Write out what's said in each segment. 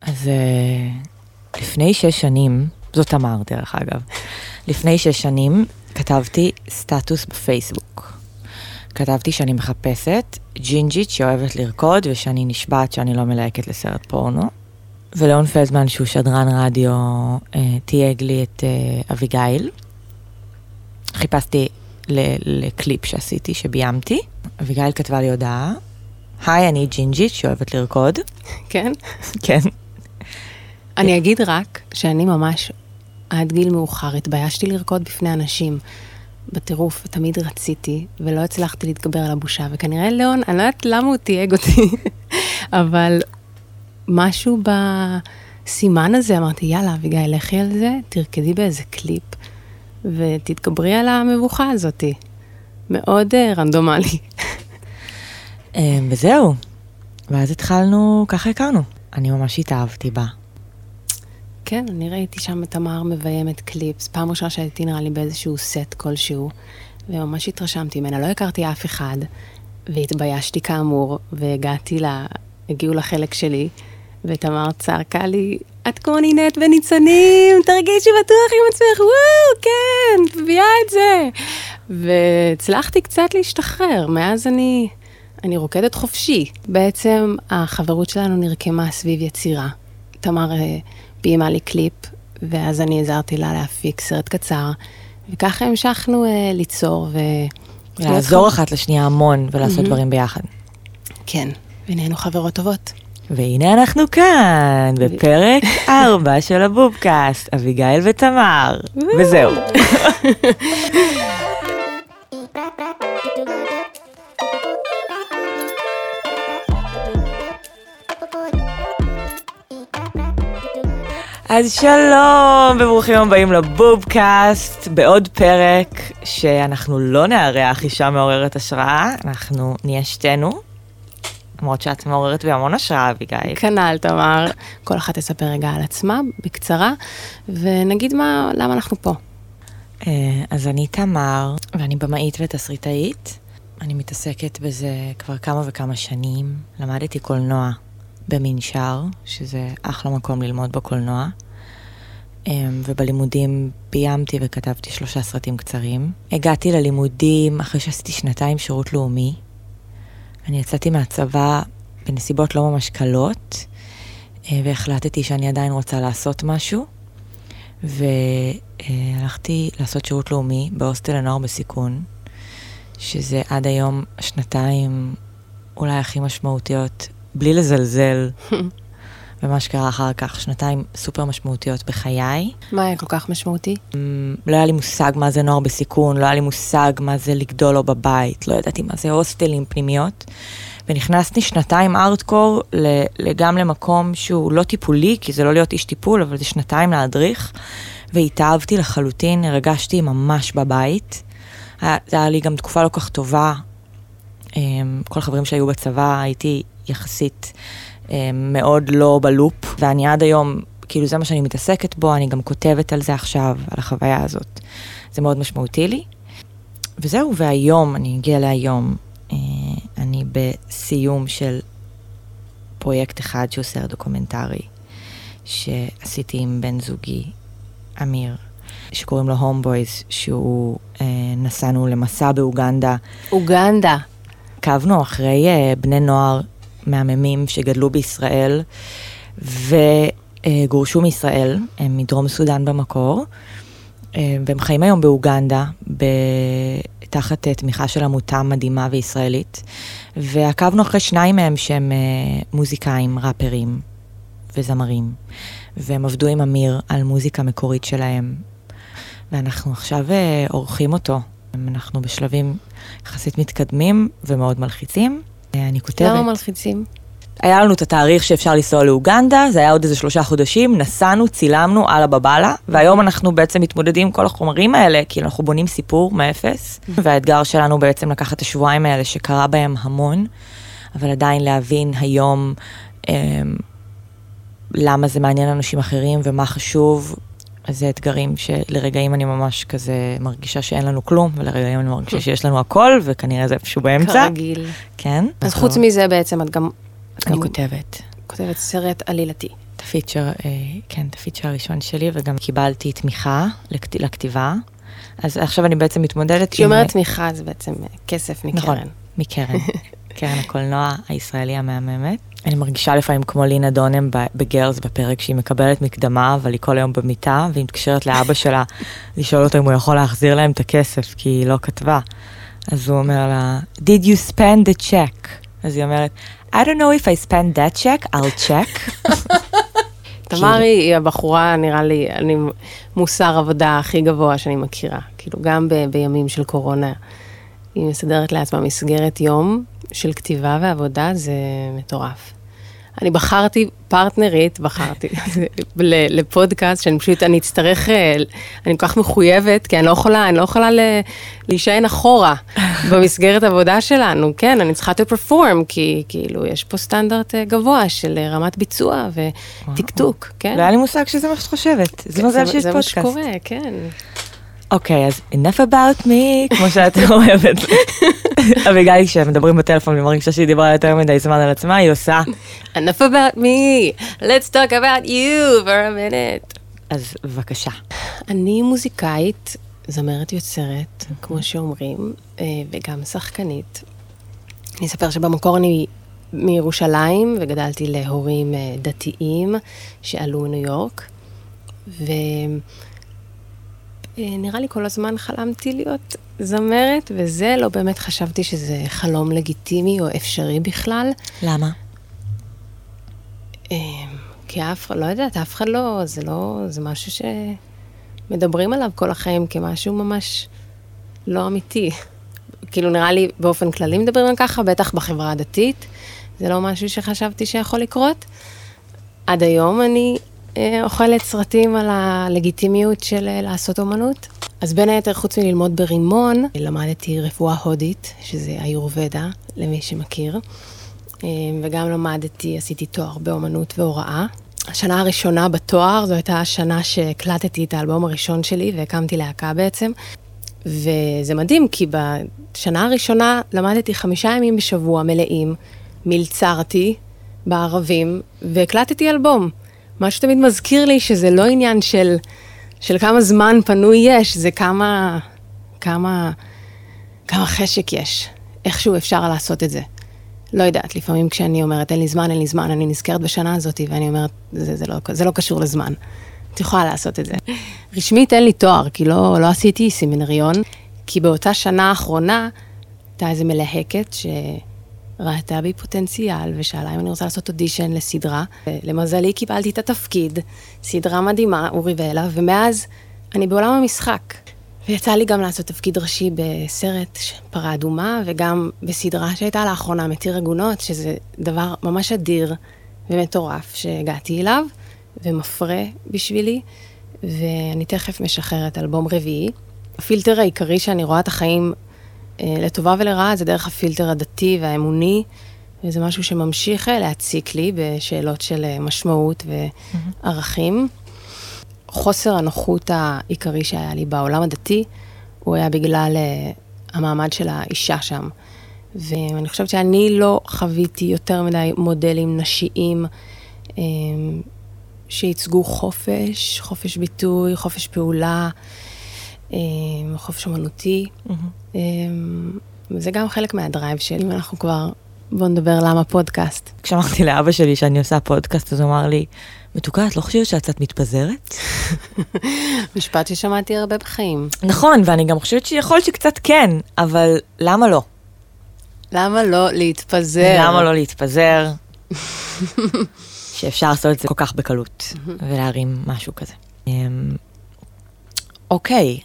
אז אה, לפני שש שנים, זאת תמר דרך אגב, לפני שש שנים כתבתי סטטוס בפייסבוק. כתבתי שאני מחפשת ג'ינג'ית שאוהבת לרקוד ושאני נשבעת שאני לא מלהקת לסרט פורנו. ולאון פלדמן, שהוא שדרן רדיו, אה, תייג לי את אה, אביגיל. חיפשתי לקליפ שעשיתי, שביימתי. אביגיל כתבה לי הודעה, היי, אני ג'ינג'ית שאוהבת לרקוד. כן? כן. אני אגיד רק שאני ממש עד גיל מאוחר התביישתי לרקוד בפני אנשים בטירוף, ותמיד רציתי, ולא הצלחתי להתגבר על הבושה, וכנראה ליאון, אני לא יודעת למה הוא תייג אותי, אבל משהו בסימן הזה, אמרתי, יאללה, אביגיל, לכי על זה, תרקדי באיזה קליפ, ותתגברי על המבוכה הזאתי. מאוד uh, רנדומלי. אה, וזהו. ואז התחלנו, ככה הכרנו. אני ממש התאהבתי בה. כן, אני ראיתי שם את תמר מביימת קליפס, פעם ראשונה שהייתי נראה לי באיזשהו סט כלשהו, וממש התרשמתי ממנה, לא הכרתי אף אחד, והתביישתי כאמור, והגעתי ל... הגיעו לחלק שלי, ותמר צעקה לי, את כמו נינת בניצנים, תרגישי בטוח עם עצמך, וואו, כן, מביאה את זה. והצלחתי קצת להשתחרר, מאז אני, אני רוקדת חופשי. בעצם החברות שלנו נרקמה סביב יצירה. תמר ביימה לי קליפ, ואז אני עזרתי לה להפיק סרט קצר, וככה המשכנו אה, ליצור ו... לעזור אחת לשנייה המון ולעשות דברים ביחד. כן, ונהיינו חברות טובות. והנה אנחנו כאן, בפרק 4 של הבובקאסט, אביגיל ותמר. וזהו. אז שלום וברוכים הבאים לבובקאסט, בעוד פרק שאנחנו לא נארח אישה מעוררת השראה, אנחנו נהיה שתינו, למרות שאת מעוררת בי המון השראה, אביגיל. כנ"ל, תמר. כל אחת תספר רגע על עצמה, בקצרה, ונגיד מה, למה אנחנו פה. אה, אז אני תמר, ואני במאית ותסריטאית. אני מתעסקת בזה כבר כמה וכמה שנים. למדתי קולנוע במנשר, שזה אחלה מקום ללמוד בו קולנוע. אה, ובלימודים ביימתי וכתבתי שלושה סרטים קצרים. הגעתי ללימודים אחרי שעשיתי שנתיים שירות לאומי. אני יצאתי מהצבא בנסיבות לא ממש קלות, אה, והחלטתי שאני עדיין רוצה לעשות משהו. והלכתי לעשות שירות לאומי בהוסטל לנוער בסיכון, שזה עד היום השנתיים אולי הכי משמעותיות, בלי לזלזל במה שקרה אחר כך, שנתיים סופר משמעותיות בחיי. מה היה כל כך משמעותי? לא היה לי מושג מה זה נוער בסיכון, לא היה לי מושג מה זה לגדול לו בבית, לא ידעתי מה זה הוסטלים, פנימיות. ונכנסתי שנתיים ארטקור גם למקום שהוא לא טיפולי, כי זה לא להיות איש טיפול, אבל זה שנתיים להדריך, והתאהבתי לחלוטין, הרגשתי ממש בבית. זה היה לי גם תקופה לא כך טובה. אמ, כל החברים שהיו בצבא, הייתי יחסית אמ, מאוד לא בלופ, ואני עד היום, כאילו זה מה שאני מתעסקת בו, אני גם כותבת על זה עכשיו, על החוויה הזאת. זה מאוד משמעותי לי. וזהו, והיום, אני אגיע להיום, אה, אני בסיום של פרויקט אחד שהוא סרט דוקומנטרי, שעשיתי עם בן זוגי, אמיר, שקוראים לו Homeboys, שהוא, אה, נסענו למסע באוגנדה. אוגנדה. עקבנו אחרי אה, בני נוער מהממים שגדלו בישראל וגורשו מישראל, הם מדרום סודאן במקור, אה, והם חיים היום באוגנדה, ב... תחת אה, תמיכה של עמותה מדהימה וישראלית, ועקבנו אחרי שניים מהם שהם אה, מוזיקאים, ראפרים וזמרים, והם עבדו עם אמיר על מוזיקה מקורית שלהם, ואנחנו עכשיו עורכים אותו. אנחנו בשלבים יחסית מתקדמים ומאוד מלחיצים. אני כותבת... למה מלחיצים? היה לנו את התאריך שאפשר לנסוע לאוגנדה, זה היה עוד איזה שלושה חודשים, נסענו, צילמנו, אללה בבאללה, והיום אנחנו בעצם מתמודדים עם כל החומרים האלה, כי אנחנו בונים סיפור מאפס, והאתגר שלנו בעצם לקחת את השבועיים האלה שקרה בהם המון, אבל עדיין להבין היום אה, למה זה מעניין אנשים אחרים ומה חשוב. אז זה אתגרים שלרגעים אני ממש כזה מרגישה שאין לנו כלום, ולרגעים אני מרגישה שיש לנו הכל, וכנראה זה איפשהו באמצע. כרגיל. כן. אז חוץ מזה בעצם את גם... אני כותבת. כותבת סרט עלילתי. הפיצ'ר, אה, כן, את הפיצ'ר הראשון שלי, וגם קיבלתי תמיכה לכת, לכתיבה. אז עכשיו אני בעצם מתמודדת כשהיא אומרת תמיכה זה בעצם כסף מקרן. נכון, מקרן. קרן הקולנוע הישראלי המהממת. אני מרגישה לפעמים כמו לינה דונם בגרס בפרק שהיא מקבלת מקדמה, אבל היא כל היום במיטה, והיא מתקשרת לאבא שלה לשאול אותו אם הוא יכול להחזיר להם את הכסף, כי היא לא כתבה. אז הוא אומר לה, did you spend the check? אז היא אומרת, I don't know if I spend that check, I'll check. תמרי היא הבחורה, נראה לי, אני מוסר עבודה הכי גבוה שאני מכירה. כאילו, גם ב, בימים של קורונה, היא מסדרת לעצמה מסגרת יום של כתיבה ועבודה, זה מטורף. אני בחרתי פרטנרית, בחרתי לפודקאסט, שאני פשוט, אני אצטרך, אה, אני כל כך מחויבת, כי אני לא יכולה, אני לא יכולה להישען אחורה במסגרת עבודה שלנו, כן, אני צריכה to perform, כי כאילו, יש פה סטנדרט אה, גבוה של אה, רמת ביצוע וטקטוק, כן. לא היה לי מושג שזה מה שאת חושבת, זה כן, מזל שיש פודקאסט. זה מה שקורה, כן. אוקיי, אז enough about me, כמו שאת אוהבת. אביגיל, כשמדברים בטלפון ומרגישה שהיא דיברה יותר מדי זמן על עצמה, היא עושה enough about me, let's talk about you for a minute. אז בבקשה. אני מוזיקאית, זמרת יוצרת, כמו שאומרים, אה, וגם שחקנית. אני אספר שבמקור אני מירושלים, וגדלתי להורים אה, דתיים שעלו מניו יורק. ו... אה, נראה לי כל הזמן חלמתי להיות זמרת, וזה לא באמת חשבתי שזה חלום לגיטימי או אפשרי בכלל. למה? אה, כי אף, לא יודעת, אף אחד לא, זה לא, זה משהו שמדברים עליו כל החיים כמשהו ממש לא אמיתי. כאילו, נראה לי באופן כללי מדברים על ככה, בטח בחברה הדתית. זה לא משהו שחשבתי שיכול לקרות. עד היום אני אוכלת סרטים על הלגיטימיות של אה, לעשות אומנות. אז בין היתר, חוץ מללמוד ברימון, למדתי רפואה הודית, שזה היורבדה, למי שמכיר. אה, וגם למדתי, עשיתי תואר באומנות והוראה. השנה הראשונה בתואר, זו הייתה השנה שהקלטתי את האלבום הראשון שלי והקמתי להקה בעצם. וזה מדהים, כי בשנה הראשונה למדתי חמישה ימים בשבוע מלאים, מלצרתי בערבים, והקלטתי אלבום. מה שתמיד מזכיר לי שזה לא עניין של, של כמה זמן פנוי יש, זה כמה, כמה, כמה חשק יש. איכשהו אפשר לעשות את זה. לא יודעת, לפעמים כשאני אומרת, אין לי זמן, אין לי זמן, אני נזכרת בשנה הזאת, ואני אומרת, זה, זה, לא, זה לא קשור לזמן. את יכולה לעשות את זה. רשמית אין לי תואר, כי לא, לא עשיתי סמינריון, כי באותה שנה האחרונה הייתה איזה מלהקת ש... ראתה בי פוטנציאל ושאלה אם אני רוצה לעשות אודישן לסדרה. למזלי קיבלתי את התפקיד, סדרה מדהימה, אורי ואלה, ומאז אני בעולם המשחק. ויצא לי גם לעשות תפקיד ראשי בסרט פרה אדומה, וגם בסדרה שהייתה לאחרונה, מתיר עגונות, שזה דבר ממש אדיר ומטורף שהגעתי אליו, ומפרה בשבילי, ואני תכף משחררת אלבום רביעי. הפילטר העיקרי שאני רואה את החיים לטובה ולרעה זה דרך הפילטר הדתי והאמוני, וזה משהו שממשיך אה, להציק לי בשאלות של אה, משמעות וערכים. חוסר הנוחות העיקרי שהיה לי בעולם הדתי, הוא היה בגלל המעמד של האישה שם. ואני חושבת שאני לא חוויתי יותר מדי מודלים נשיים שייצגו חופש, חופש ביטוי, חופש פעולה. חופש אומנותי. Mm-hmm. זה גם חלק מהדרייב שלי, אם אנחנו כבר, בואו נדבר למה פודקאסט. כשאמרתי לאבא שלי שאני עושה פודקאסט, אז הוא אמר לי, מתוקה, את לא חושבת שאת קצת מתפזרת? משפט ששמעתי הרבה בחיים. נכון, ואני גם חושבת שיכול שקצת כן, אבל למה לא? למה לא להתפזר? למה לא להתפזר? שאפשר לעשות את זה כל כך בקלות, ולהרים משהו כזה. אמ, אוקיי,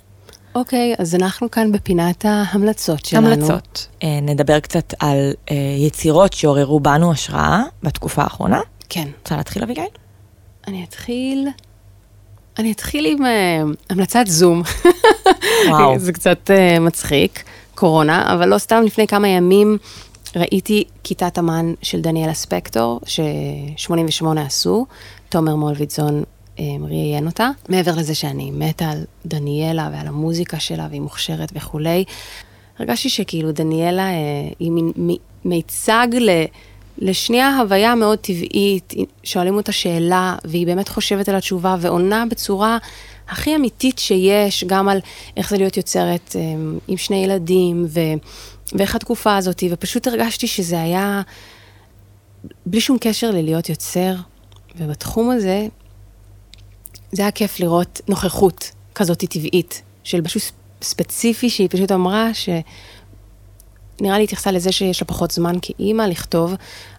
אוקיי, okay, אז אנחנו כאן בפינת ההמלצות שלנו. המלצות. אה, נדבר קצת על אה, יצירות שעוררו בנו השראה בתקופה האחרונה. כן. רוצה להתחיל, אביגיל? אני אתחיל... אני אתחיל עם אה, המלצת זום. וואו. זה קצת אה, מצחיק, קורונה, אבל לא סתם לפני כמה ימים ראיתי כיתת אמן של דניאלה ספקטור, ש-88 עשו, תומר מולביטזון ראיין אותה. מעבר לזה שאני מתה על דניאלה ועל המוזיקה שלה, והיא מוכשרת וכולי, הרגשתי שכאילו דניאלה אה, היא מין מיצג ל... לשנייה הוויה מאוד טבעית, שואלים אותה שאלה, והיא באמת חושבת על התשובה ועונה בצורה הכי אמיתית שיש, גם על איך זה להיות יוצרת אה, עם שני ילדים, ו, ואיך התקופה הזאת, ופשוט הרגשתי שזה היה בלי שום קשר ללהיות יוצר, ובתחום הזה, זה היה כיף לראות נוכחות כזאת טבעית, של משהו ספציפי שהיא פשוט אמרה ש... נראה לי התייחסה לזה שיש לה פחות זמן כאימא לכתוב,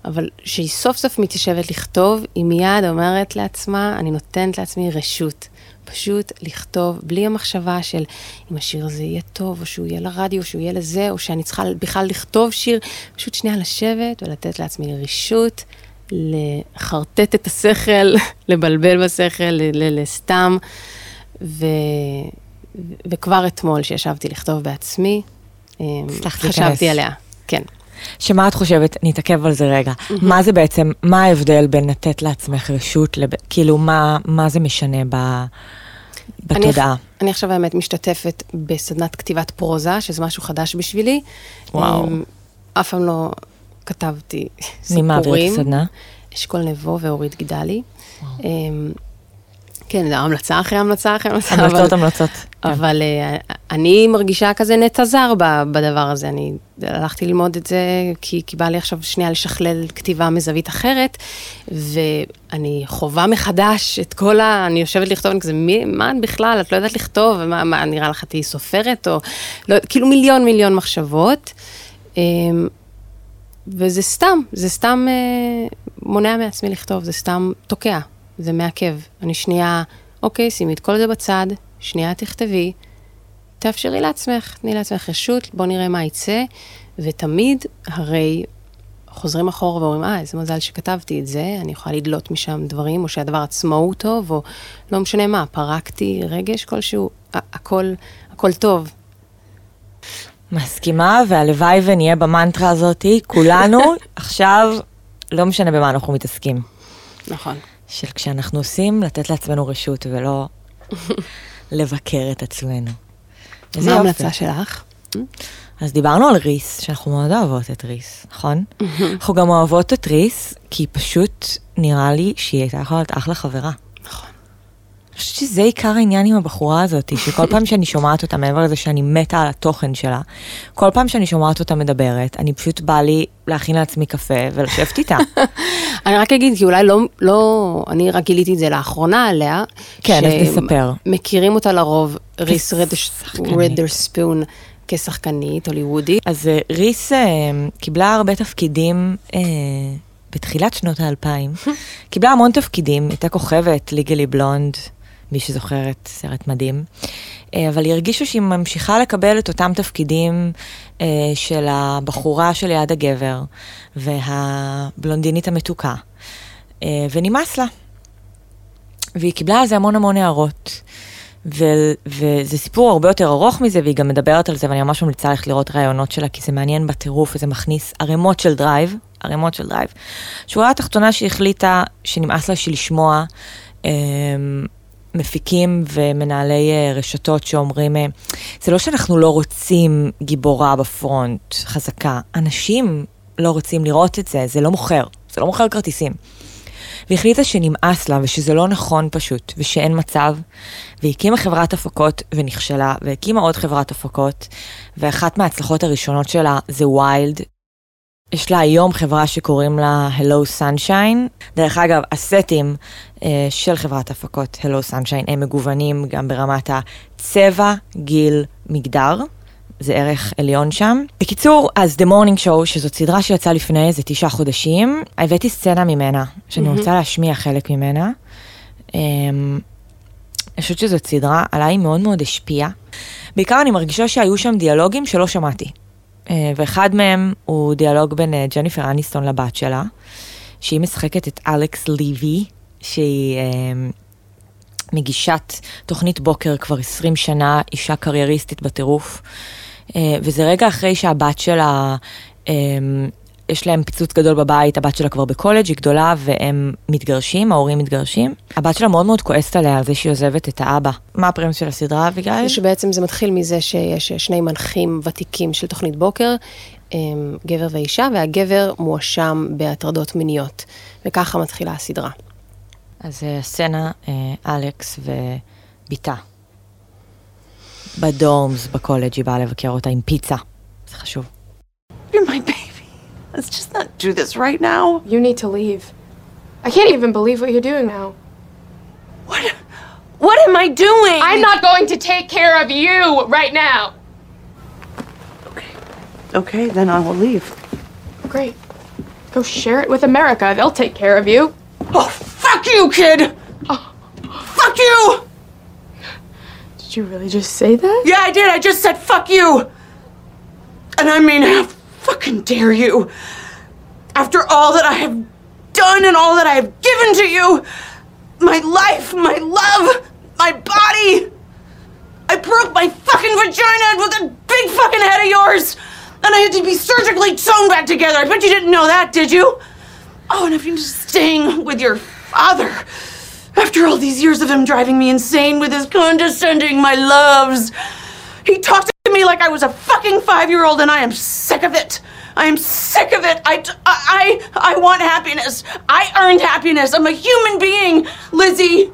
אבל שהיא סוף סוף מתיישבת לכתוב, היא מיד אומרת לעצמה, אני נותנת לעצמי רשות. פשוט לכתוב בלי המחשבה של אם השיר הזה יהיה טוב, או שהוא יהיה לרדיו, או שהוא יהיה לזה, או שאני צריכה בכלל לכתוב שיר, פשוט שנייה לשבת ולתת לעצמי רשות, לחרטט את השכל, לבלבל בשכל, לסתם. ו... וכבר אתמול, שישבתי לכתוב בעצמי, חשבתי עליה, כן. שמה את חושבת, נתעכב על זה רגע, mm-hmm. מה זה בעצם, מה ההבדל בין לתת לעצמך רשות, לב... כאילו מה, מה זה משנה ב... בתודעה? אני, אני עכשיו באמת משתתפת בסדנת כתיבת פרוזה, שזה משהו חדש בשבילי. וואו. אף פעם לא כתבתי סיפורים. מי מעביר את הסדנה? אשכול נבו ואורית גידלי. וואו. כן, זה המלצה אחרי המלצה אחרי המלצה. המלצות, המלצות. כן. אבל uh, אני מרגישה כזה נטע זר בדבר הזה. אני הלכתי ללמוד את זה כי, כי בא לי עכשיו שנייה לשכלל כתיבה מזווית אחרת, ואני חווה מחדש את כל ה... אני יושבת לכתוב, אני כזה, מי, מה בכלל, את לא יודעת לכתוב, מה, מה נראה לך, תהיי סופרת, או... לא, כאילו מיליון מיליון מחשבות. וזה סתם, זה סתם uh, מונע מעצמי לכתוב, זה סתם תוקע. זה מעכב. אני שנייה, אוקיי, שימי את כל זה בצד, שנייה תכתבי, תאפשרי לעצמך, תני לעצמך רשות, בוא נראה מה יצא, ותמיד הרי חוזרים אחורה ואומרים, אה, איזה מזל שכתבתי את זה, אני יכולה לדלות משם דברים, או שהדבר עצמו הוא טוב, או לא משנה מה, פרקתי רגש כלשהו, הכל, הכל טוב. מסכימה, והלוואי ונהיה במנטרה הזאתי, כולנו עכשיו, לא משנה במה אנחנו מתעסקים. נכון. של כשאנחנו עושים, לתת לעצמנו רשות ולא לבקר את עצמנו. מה ההמלצה שלך? אז דיברנו על ריס, שאנחנו מאוד אוהבות את ריס, נכון? אנחנו גם אוהבות את ריס, כי פשוט נראה לי שהיא הייתה יכולה להיות אחלה חברה. חושבת שזה עיקר העניין עם הבחורה הזאת, שכל פעם שאני שומעת אותה, מעבר לזה שאני מתה על התוכן שלה, כל פעם שאני שומעת אותה מדברת, אני פשוט בא לי להכין לעצמי קפה ולשבת איתה. אני רק אגיד, כי אולי לא, לא, אני רק גיליתי את זה לאחרונה עליה. כן, אז נספר. מכירים אותה לרוב, ריס רדרספון. כשחקנית הוליוודית. אז אה, ריס אה, קיבלה הרבה תפקידים אה, בתחילת שנות האלפיים. קיבלה המון תפקידים, הייתה כוכבת, ליגלי בלונד, מי שזוכרת, סרט מדהים. אה, אבל היא הרגישה שהיא ממשיכה לקבל את אותם תפקידים אה, של הבחורה שליד הגבר והבלונדינית המתוקה, אה, ונמאס לה. והיא קיבלה על זה המון המון הערות. ו- וזה סיפור הרבה יותר ארוך מזה, והיא גם מדברת על זה, ואני ממש ממליצה ללכת לראות ראיונות שלה, כי זה מעניין בטירוף, וזה מכניס ערימות של drive, ערימות של drive. שורה התחתונה שהחליטה שנמאס לה של לשמוע אה, מפיקים ומנהלי אה, רשתות שאומרים, אה, זה לא שאנחנו לא רוצים גיבורה ב front חזקה, אנשים לא רוצים לראות את זה, זה לא מוכר, זה לא מוכר כרטיסים. והיא החליטה שנמאס לה ושזה לא נכון פשוט, ושאין מצב, והיא הקימה חברת הפקות ונכשלה, והקימה עוד חברת הפקות, ואחת מההצלחות הראשונות שלה זה ויילד, יש לה היום חברה שקוראים לה Hello Sunshine. דרך אגב, הסטים uh, של חברת הפקות Hello Sunshine הם מגוונים גם ברמת הצבע, גיל, מגדר. זה ערך עליון שם. בקיצור, אז The Morning Show, שזאת סדרה שיצאה לפני איזה תשעה חודשים, הבאתי סצנה ממנה, שאני mm-hmm. רוצה להשמיע חלק ממנה. Um, אני חושבת שזאת סדרה, עליי מאוד מאוד השפיעה. בעיקר אני מרגישה שהיו שם דיאלוגים שלא שמעתי. אה, ואחד מהם הוא דיאלוג בין אה, ג'ניפר אניסטון לבת שלה, שהיא משחקת את אלכס ליבי, שהיא אה, מגישת תוכנית בוקר כבר 20 שנה, אישה קרייריסטית בטירוף. וזה רגע אחרי שהבת שלה יש להם פיצוץ גדול בבית, הבת שלה כבר בקולג', היא גדולה, והם מתגרשים, ההורים מתגרשים. הבת שלה מאוד מאוד כועסת עליה על זה שהיא עוזבת את האבא. מה הפרמיוס של הסדרה, אביגיל? שבעצם זה מתחיל מזה שיש שני מנחים ותיקים של תוכנית בוקר. הם, גבר ואישה, והגבר מואשם בהטרדות מיניות. וככה מתחילה הסדרה. אז אה, הסצנה, אה, אלכס ובתה. בדורמס, בקולג', היא באה לבקר אותה עם פיצה. זה חשוב. You're my baby. Let's just not do this right now. You need to leave. I can't even believe what you're doing now. What? What am I doing? I'm not going to take care of you right now. Okay. Okay, then I will leave. Great. Go share it with America. They'll take care of you. Oh, fuck you, kid! Oh. Fuck you! Did you really just say that? Yeah, I did. I just said fuck you. And I mean, how fucking dare you? After all that I have done and all that I have given to you, my life, my love, my body. I broke my fucking vagina with a big fucking head of yours. And I had to be surgically sewn back together. I bet you didn't know that, did you? Oh, and been just staying with your father. After all these years of him driving me insane with his condescending my loves. He talked to me like I was a fucking five year old, and I am sick of it. I am sick of it. I, I, I want happiness. I earned happiness. I'm a human being, Lizzie.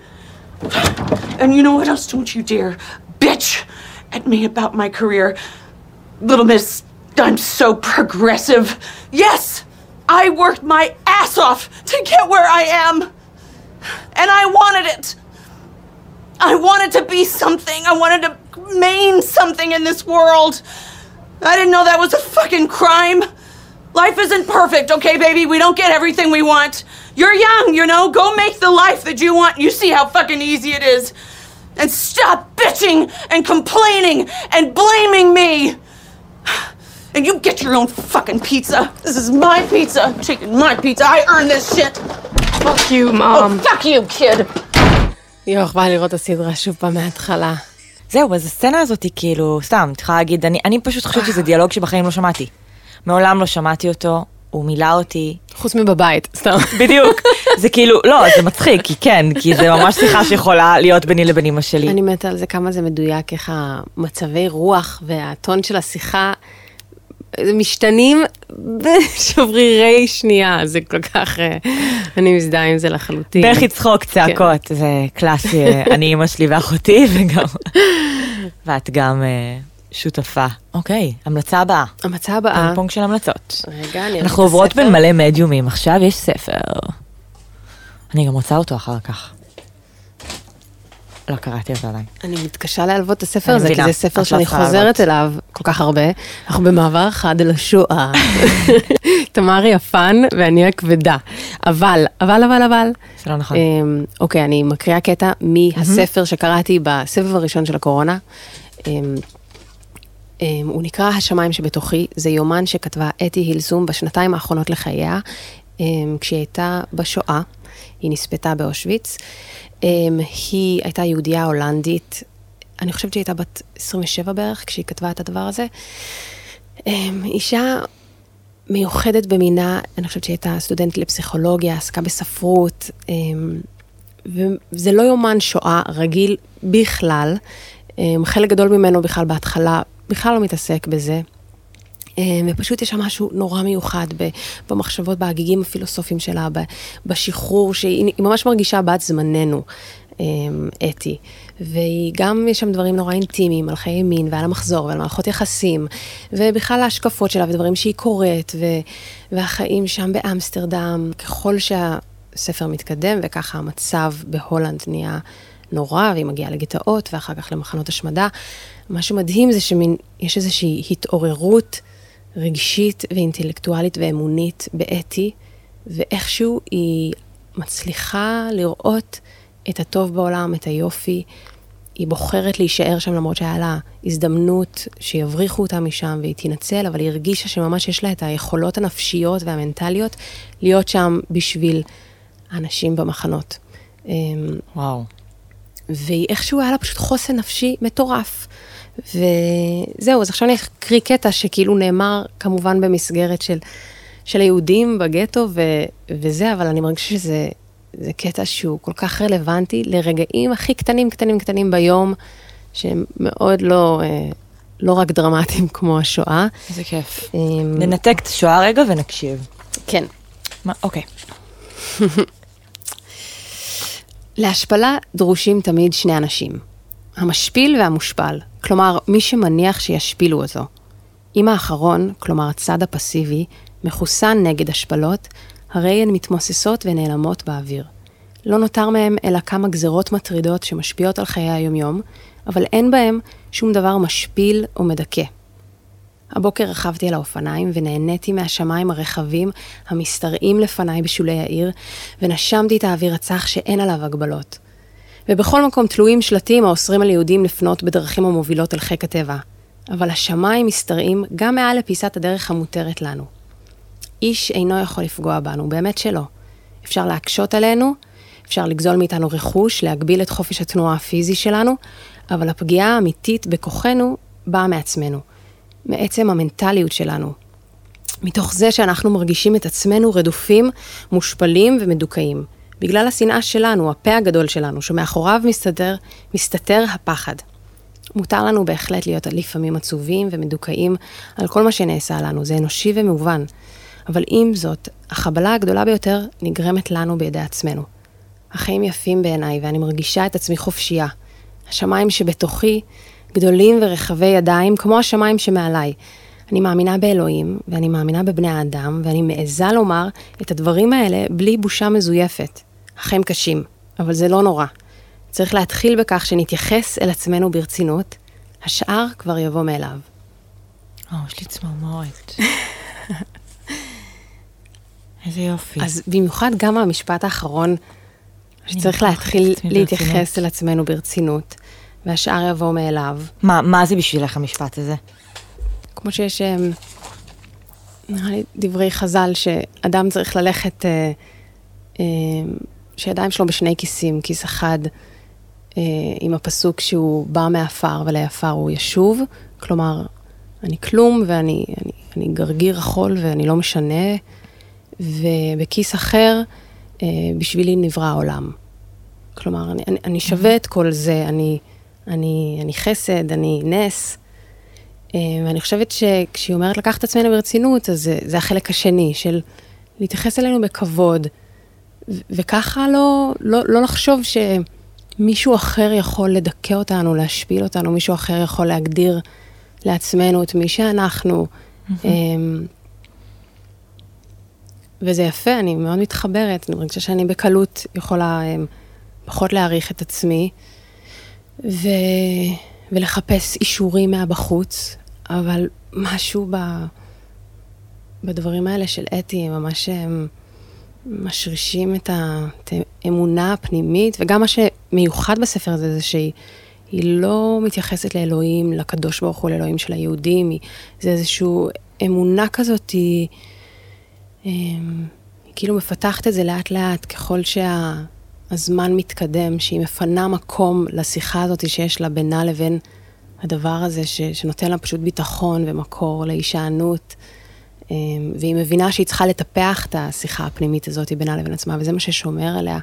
And you know what else? Don't you dare bitch at me about my career. Little Miss, I'm so progressive. Yes, I worked my ass off to get where I am. And I wanted it. I wanted to be something. I wanted to mean something in this world. I didn't know that was a fucking crime. Life isn't perfect, okay, baby? We don't get everything we want. You're young, you know? Go make the life that you want. You see how fucking easy it is. And stop bitching and complaining and blaming me. And you get your own fucking pizza. This is my pizza. I'm taking my pizza. I earned this shit. Fuck you, Oh, Mom. fuck you, kid. יואו, בא לראות את הסדרה שוב פעם מההתחלה. זהו, אז הסצנה הזאת היא כאילו, סתם, צריכה להגיד, אני, אני פשוט חושבת שזה דיאלוג שבחיים לא שמעתי. מעולם לא שמעתי אותו, הוא מילא אותי. חוץ מבבית, סתם. בדיוק. זה כאילו, לא, זה מצחיק, כי כן, כי זה ממש שיחה שיכולה להיות ביני לבין אמא שלי. אני מתה על זה כמה זה מדויק, איך המצבי רוח והטון של השיחה משתנים בשברירי שנייה, זה כל כך, אה, אני מזדהה עם זה לחלוטין. בכי צחוק, צעקות, זה קלאסי, אה, אני אמא שלי ואחותי, וגם, ואת גם אה, שותפה. אוקיי, המלצה הבאה. המצע הבאה, פינג של המלצות. רגע, אני אראה אנחנו את עוברות הספר. בין מלא מדיומים, עכשיו יש ספר. אני גם רוצה אותו אחר כך. לא קראתי אותו עדיין. אני מתקשה להלוות את הספר הזה, כי זה ספר שאני חוזרת. אליו כל כך הרבה. אנחנו במעבר חד אל השואה. תמר הפאן ואני הכבדה. אבל, אבל, אבל, אבל, זה לא נכון. אמ, אוקיי, אני מקריאה קטע מהספר שקראתי בסבב הראשון של הקורונה. אמ, אמ, הוא נקרא השמיים שבתוכי, זה יומן שכתבה אתי הילסום בשנתיים האחרונות לחייה, כשהיא הייתה בשואה, היא נספתה באושוויץ. אמ, היא הייתה יהודייה הולנדית, אני חושבת שהיא הייתה בת 27 בערך כשהיא כתבה את הדבר הזה. אמ, אישה מיוחדת במינה, אני חושבת שהיא הייתה סטודנטית לפסיכולוגיה, עסקה בספרות, אמ, וזה לא יומן שואה רגיל בכלל. אמ, חלק גדול ממנו בכלל בהתחלה, בכלל לא מתעסק בזה. אמ, ופשוט יש שם משהו נורא מיוחד במחשבות, בהגיגים הפילוסופיים שלה, בשחרור, שהיא היא ממש מרגישה בת זמננו, אמ, אתי. והיא גם, יש שם דברים נורא אינטימיים על חיי מין ועל המחזור ועל מערכות יחסים, ובכלל ההשקפות שלה ודברים שהיא קוראת, ו- והחיים שם באמסטרדם. ככל שהספר מתקדם, וככה המצב בהולנד נהיה נורא, והיא מגיעה לגטאות ואחר כך למחנות השמדה, מה שמדהים זה שיש איזושהי התעוררות רגשית ואינטלקטואלית ואמונית באתי, ואיכשהו היא מצליחה לראות את הטוב בעולם, את היופי. היא בוחרת להישאר שם למרות שהיה לה הזדמנות שיבריחו אותה משם והיא תינצל, אבל היא הרגישה שממש יש לה את היכולות הנפשיות והמנטליות להיות שם בשביל האנשים במחנות. אמ, וואו. והיא איכשהו היה לה פשוט חוסן נפשי מטורף. וזהו, אז עכשיו אני אקריא קטע שכאילו נאמר כמובן במסגרת של, של היהודים בגטו ו, וזה, אבל אני מרגישה שזה זה קטע שהוא כל כך רלוונטי לרגעים הכי קטנים, קטנים, קטנים ביום, שהם מאוד לא, אה, לא רק דרמטיים כמו השואה. איזה כיף. אמ, ננתק את השואה רגע ונקשיב. כן. מה, אוקיי. להשפלה דרושים תמיד שני אנשים, המשפיל והמושפל, כלומר, מי שמניח שישפילו אותו. אם האחרון, כלומר הצד הפסיבי, מחוסן נגד השפלות, הרי הן מתמוססות ונעלמות באוויר. לא נותר מהם אלא כמה גזרות מטרידות שמשפיעות על חיי היומיום, אבל אין בהם שום דבר משפיל או מדכא. הבוקר רכבתי על האופניים ונהניתי מהשמיים הרחבים המשתרעים לפניי בשולי העיר, ונשמתי את האוויר הצח שאין עליו הגבלות. ובכל מקום תלויים שלטים האוסרים על יהודים לפנות בדרכים המובילות אל חיק הטבע. אבל השמיים משתרעים גם מעל לפיסת הדרך המותרת לנו. איש אינו יכול לפגוע בנו, באמת שלא. אפשר להקשות עלינו, אפשר לגזול מאיתנו רכוש, להגביל את חופש התנועה הפיזי שלנו, אבל הפגיעה האמיתית בכוחנו באה מעצמנו, מעצם המנטליות שלנו. מתוך זה שאנחנו מרגישים את עצמנו רדופים, מושפלים ומדוכאים. בגלל השנאה שלנו, הפה הגדול שלנו, שמאחוריו מסתתר, מסתתר הפחד. מותר לנו בהחלט להיות לפעמים עצובים ומדוכאים על כל מה שנעשה לנו, זה אנושי ומובן. אבל עם זאת, החבלה הגדולה ביותר נגרמת לנו בידי עצמנו. החיים יפים בעיניי ואני מרגישה את עצמי חופשייה. השמיים שבתוכי גדולים ורחבי ידיים כמו השמיים שמעליי. אני מאמינה באלוהים, ואני מאמינה בבני האדם, ואני מעיזה לומר את הדברים האלה בלי בושה מזויפת. החיים קשים, אבל זה לא נורא. צריך להתחיל בכך שנתייחס אל עצמנו ברצינות, השאר כבר יבוא מאליו. או, יש לי צמרמורת. איזה יופי. אז במיוחד גם המשפט האחרון, שצריך להתחיל להתייחס ברצינות. אל עצמנו ברצינות, והשאר יבוא מאליו. מה, מה זה בשבילך המשפט הזה? כמו שיש, אמ, נראה לי, דברי חז"ל, שאדם צריך ללכת, אה, אה, שידיים שלו בשני כיסים, כיס אחד אה, עם הפסוק שהוא בא מעפר ולעפר הוא ישוב, כלומר, אני כלום ואני אני, אני גרגיר החול ואני לא משנה, ובכיס אחר, אה, בשבילי נברא העולם. כלומר, אני, אני, אני שווה את כל זה, אני, אני, אני חסד, אני נס. אה, ואני חושבת שכשהיא אומרת לקחת את עצמנו ברצינות, אז זה, זה החלק השני של להתייחס אלינו בכבוד, וככה לא, לא, לא לחשוב שמישהו אחר יכול לדכא אותנו, להשפיל אותנו, מישהו אחר יכול להגדיר לעצמנו את מי שאנחנו. אמ, וזה יפה, אני מאוד מתחברת, אני מרגישה שאני בקלות יכולה אמ, פחות להעריך את עצמי, ו... ולחפש אישורים מהבחוץ, אבל משהו ב... בדברים האלה של אתי, הם ממש הם משרישים את האמונה הפנימית, וגם מה שמיוחד בספר הזה זה שהיא היא לא מתייחסת לאלוהים, לקדוש ברוך הוא, לאלוהים של היהודים, היא, זה איזושהי אמונה כזאת, היא, אמ, היא כאילו מפתחת את זה לאט לאט, ככל שהזמן מתקדם, שהיא מפנה מקום לשיחה הזאת שיש לה בינה לבין הדבר הזה, ש, שנותן לה פשוט ביטחון ומקור להישענות. אמ, והיא מבינה שהיא צריכה לטפח את השיחה הפנימית הזאת בינה לבין עצמה, וזה מה ששומר עליה.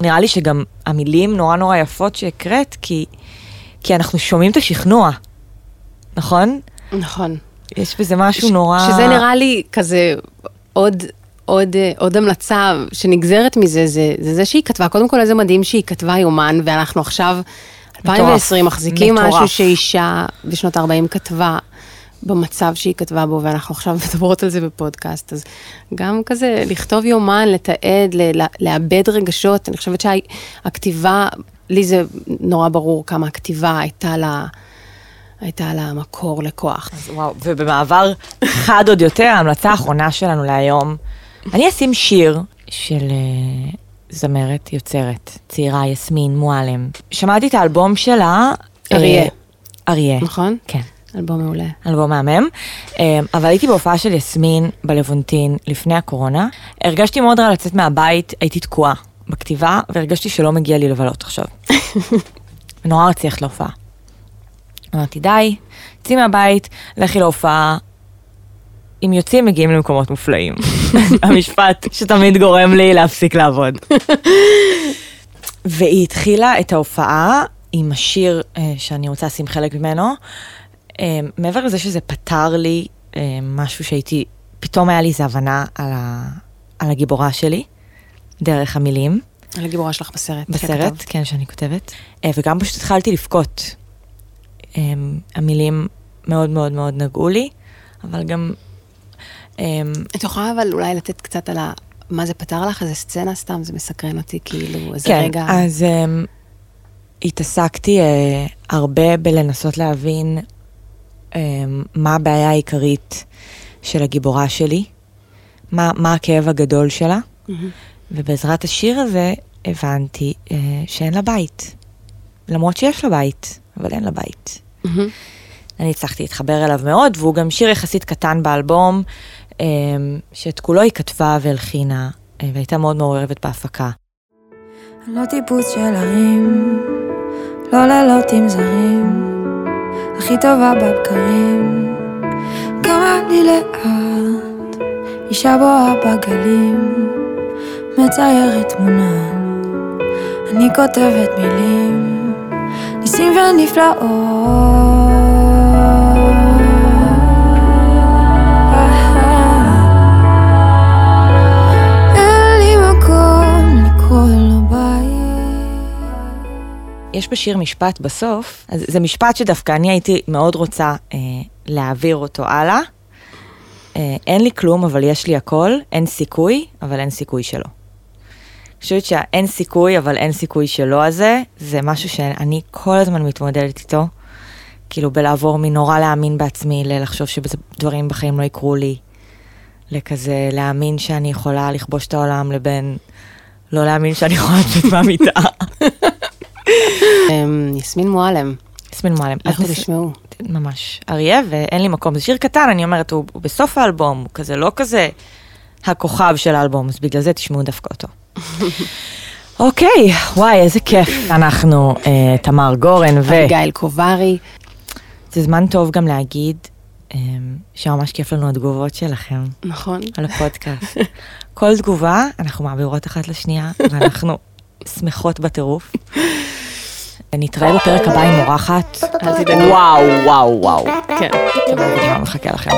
נראה לי שגם המילים נורא נורא יפות שהקראת, כי, כי אנחנו שומעים את השכנוע, נכון? נכון. יש בזה משהו נורא... שזה נראה לי כזה עוד, עוד, עוד המלצה שנגזרת מזה, זה, זה זה שהיא כתבה, קודם כל איזה מדהים שהיא כתבה יומן, ואנחנו עכשיו, 2020, מחזיקים מטורף. משהו שאישה בשנות ה-40 כתבה. במצב שהיא כתבה בו, ואנחנו עכשיו מדברות על זה בפודקאסט, אז גם כזה לכתוב יומן, לתעד, ל- לאבד רגשות, אני חושבת שהכתיבה, לי זה נורא ברור כמה הכתיבה הייתה לה, הייתה לה מקור לכוח. אז וואו, ובמעבר חד עוד יותר, ההמלצה האחרונה שלנו להיום, אני אשים שיר של אה, זמרת יוצרת, צעירה, יסמין מועלם. שמעתי את האלבום שלה. אה, אריה. אריה. נכון? כן. אלבום מעולה. אלבום מהמם, אה, אבל הייתי בהופעה של יסמין בלוונטין לפני הקורונה. הרגשתי מאוד רע לצאת מהבית, הייתי תקועה בכתיבה, והרגשתי שלא מגיע לי לבלות עכשיו. נורא רציתי ללכת להופעה. אמרתי, די, צאי מהבית, לכי להופעה. אם יוצאים, מגיעים למקומות מופלאים. המשפט שתמיד גורם לי להפסיק לעבוד. והיא התחילה את ההופעה עם השיר אה, שאני רוצה לשים חלק ממנו, מעבר לזה שזה פתר לי אה, משהו שהייתי, פתאום היה לי איזו הבנה על, ה, על הגיבורה שלי, דרך המילים. על הגיבורה שלך בסרט. בסרט. כן, שאני כותבת. אה, וגם פשוט התחלתי לבכות. אה, המילים מאוד מאוד מאוד נגעו לי, אבל גם... את יכולה אבל אולי לתת קצת על ה... מה זה פתר לך? איזה סצנה סתם? זה מסקרן אותי, כאילו, איזה כן, רגע... אז um, התעסקתי uh, הרבה בלנסות להבין מה הבעיה העיקרית של הגיבורה שלי, מה, מה הכאב הגדול שלה, מהמם. ובעזרת השיר הזה הבנתי uh, שאין לה בית. למרות שיש לה בית, אבל אין לה בית. מהמם. אני הצלחתי להתחבר אליו מאוד, והוא גם שיר יחסית קטן באלבום, um, שאת כולו היא כתבה והלחינה, uh, והייתה מאוד מעורבת בהפקה. לא טיפוס של הרים, לא לילות עם זרים, הכי טובה בבקרים. כמה לי לאט, אישה בואה בגלים, מציירת תמונה. אני כותבת מילים, ניסים ונפלאות. יש בשיר משפט בסוף, אז זה משפט שדווקא אני הייתי מאוד רוצה אה, להעביר אותו הלאה. אה, אין לי כלום, אבל יש לי הכל, אין סיכוי, אבל אין סיכוי שלא. אני חושבת שהאין סיכוי, אבל אין סיכוי שלא הזה, זה משהו שאני כל הזמן מתמודדת איתו. כאילו בלעבור מנורא להאמין בעצמי, ללחשוב שדברים בחיים לא יקרו לי, לכזה להאמין שאני יכולה לכבוש את העולם, לבין לא להאמין שאני יכולה לצאת מהמיטה. אמ, יסמין מועלם, יסמין מועלם. לכו תשמעו. ממש. אריה, ואין לי מקום. זה שיר קטן, אני אומרת, הוא, הוא בסוף האלבום, הוא כזה לא כזה הכוכב של האלבום, אז בגלל זה תשמעו דווקא אותו. אוקיי, וואי, איזה כיף. אנחנו אה, תמר גורן, ו... אביגיל קוברי. זה זמן טוב גם להגיד אה, שממש כיף לנו התגובות שלכם נכון. על הפודקאסט. כל תגובה, אנחנו מעבירות אחת לשנייה, ואנחנו שמחות בטירוף. נתראה בפרק הבא עם אורחת. אל תדאגו. וואו, וואו, וואו. כן. אתם לא מבינים מה מחכה לכם.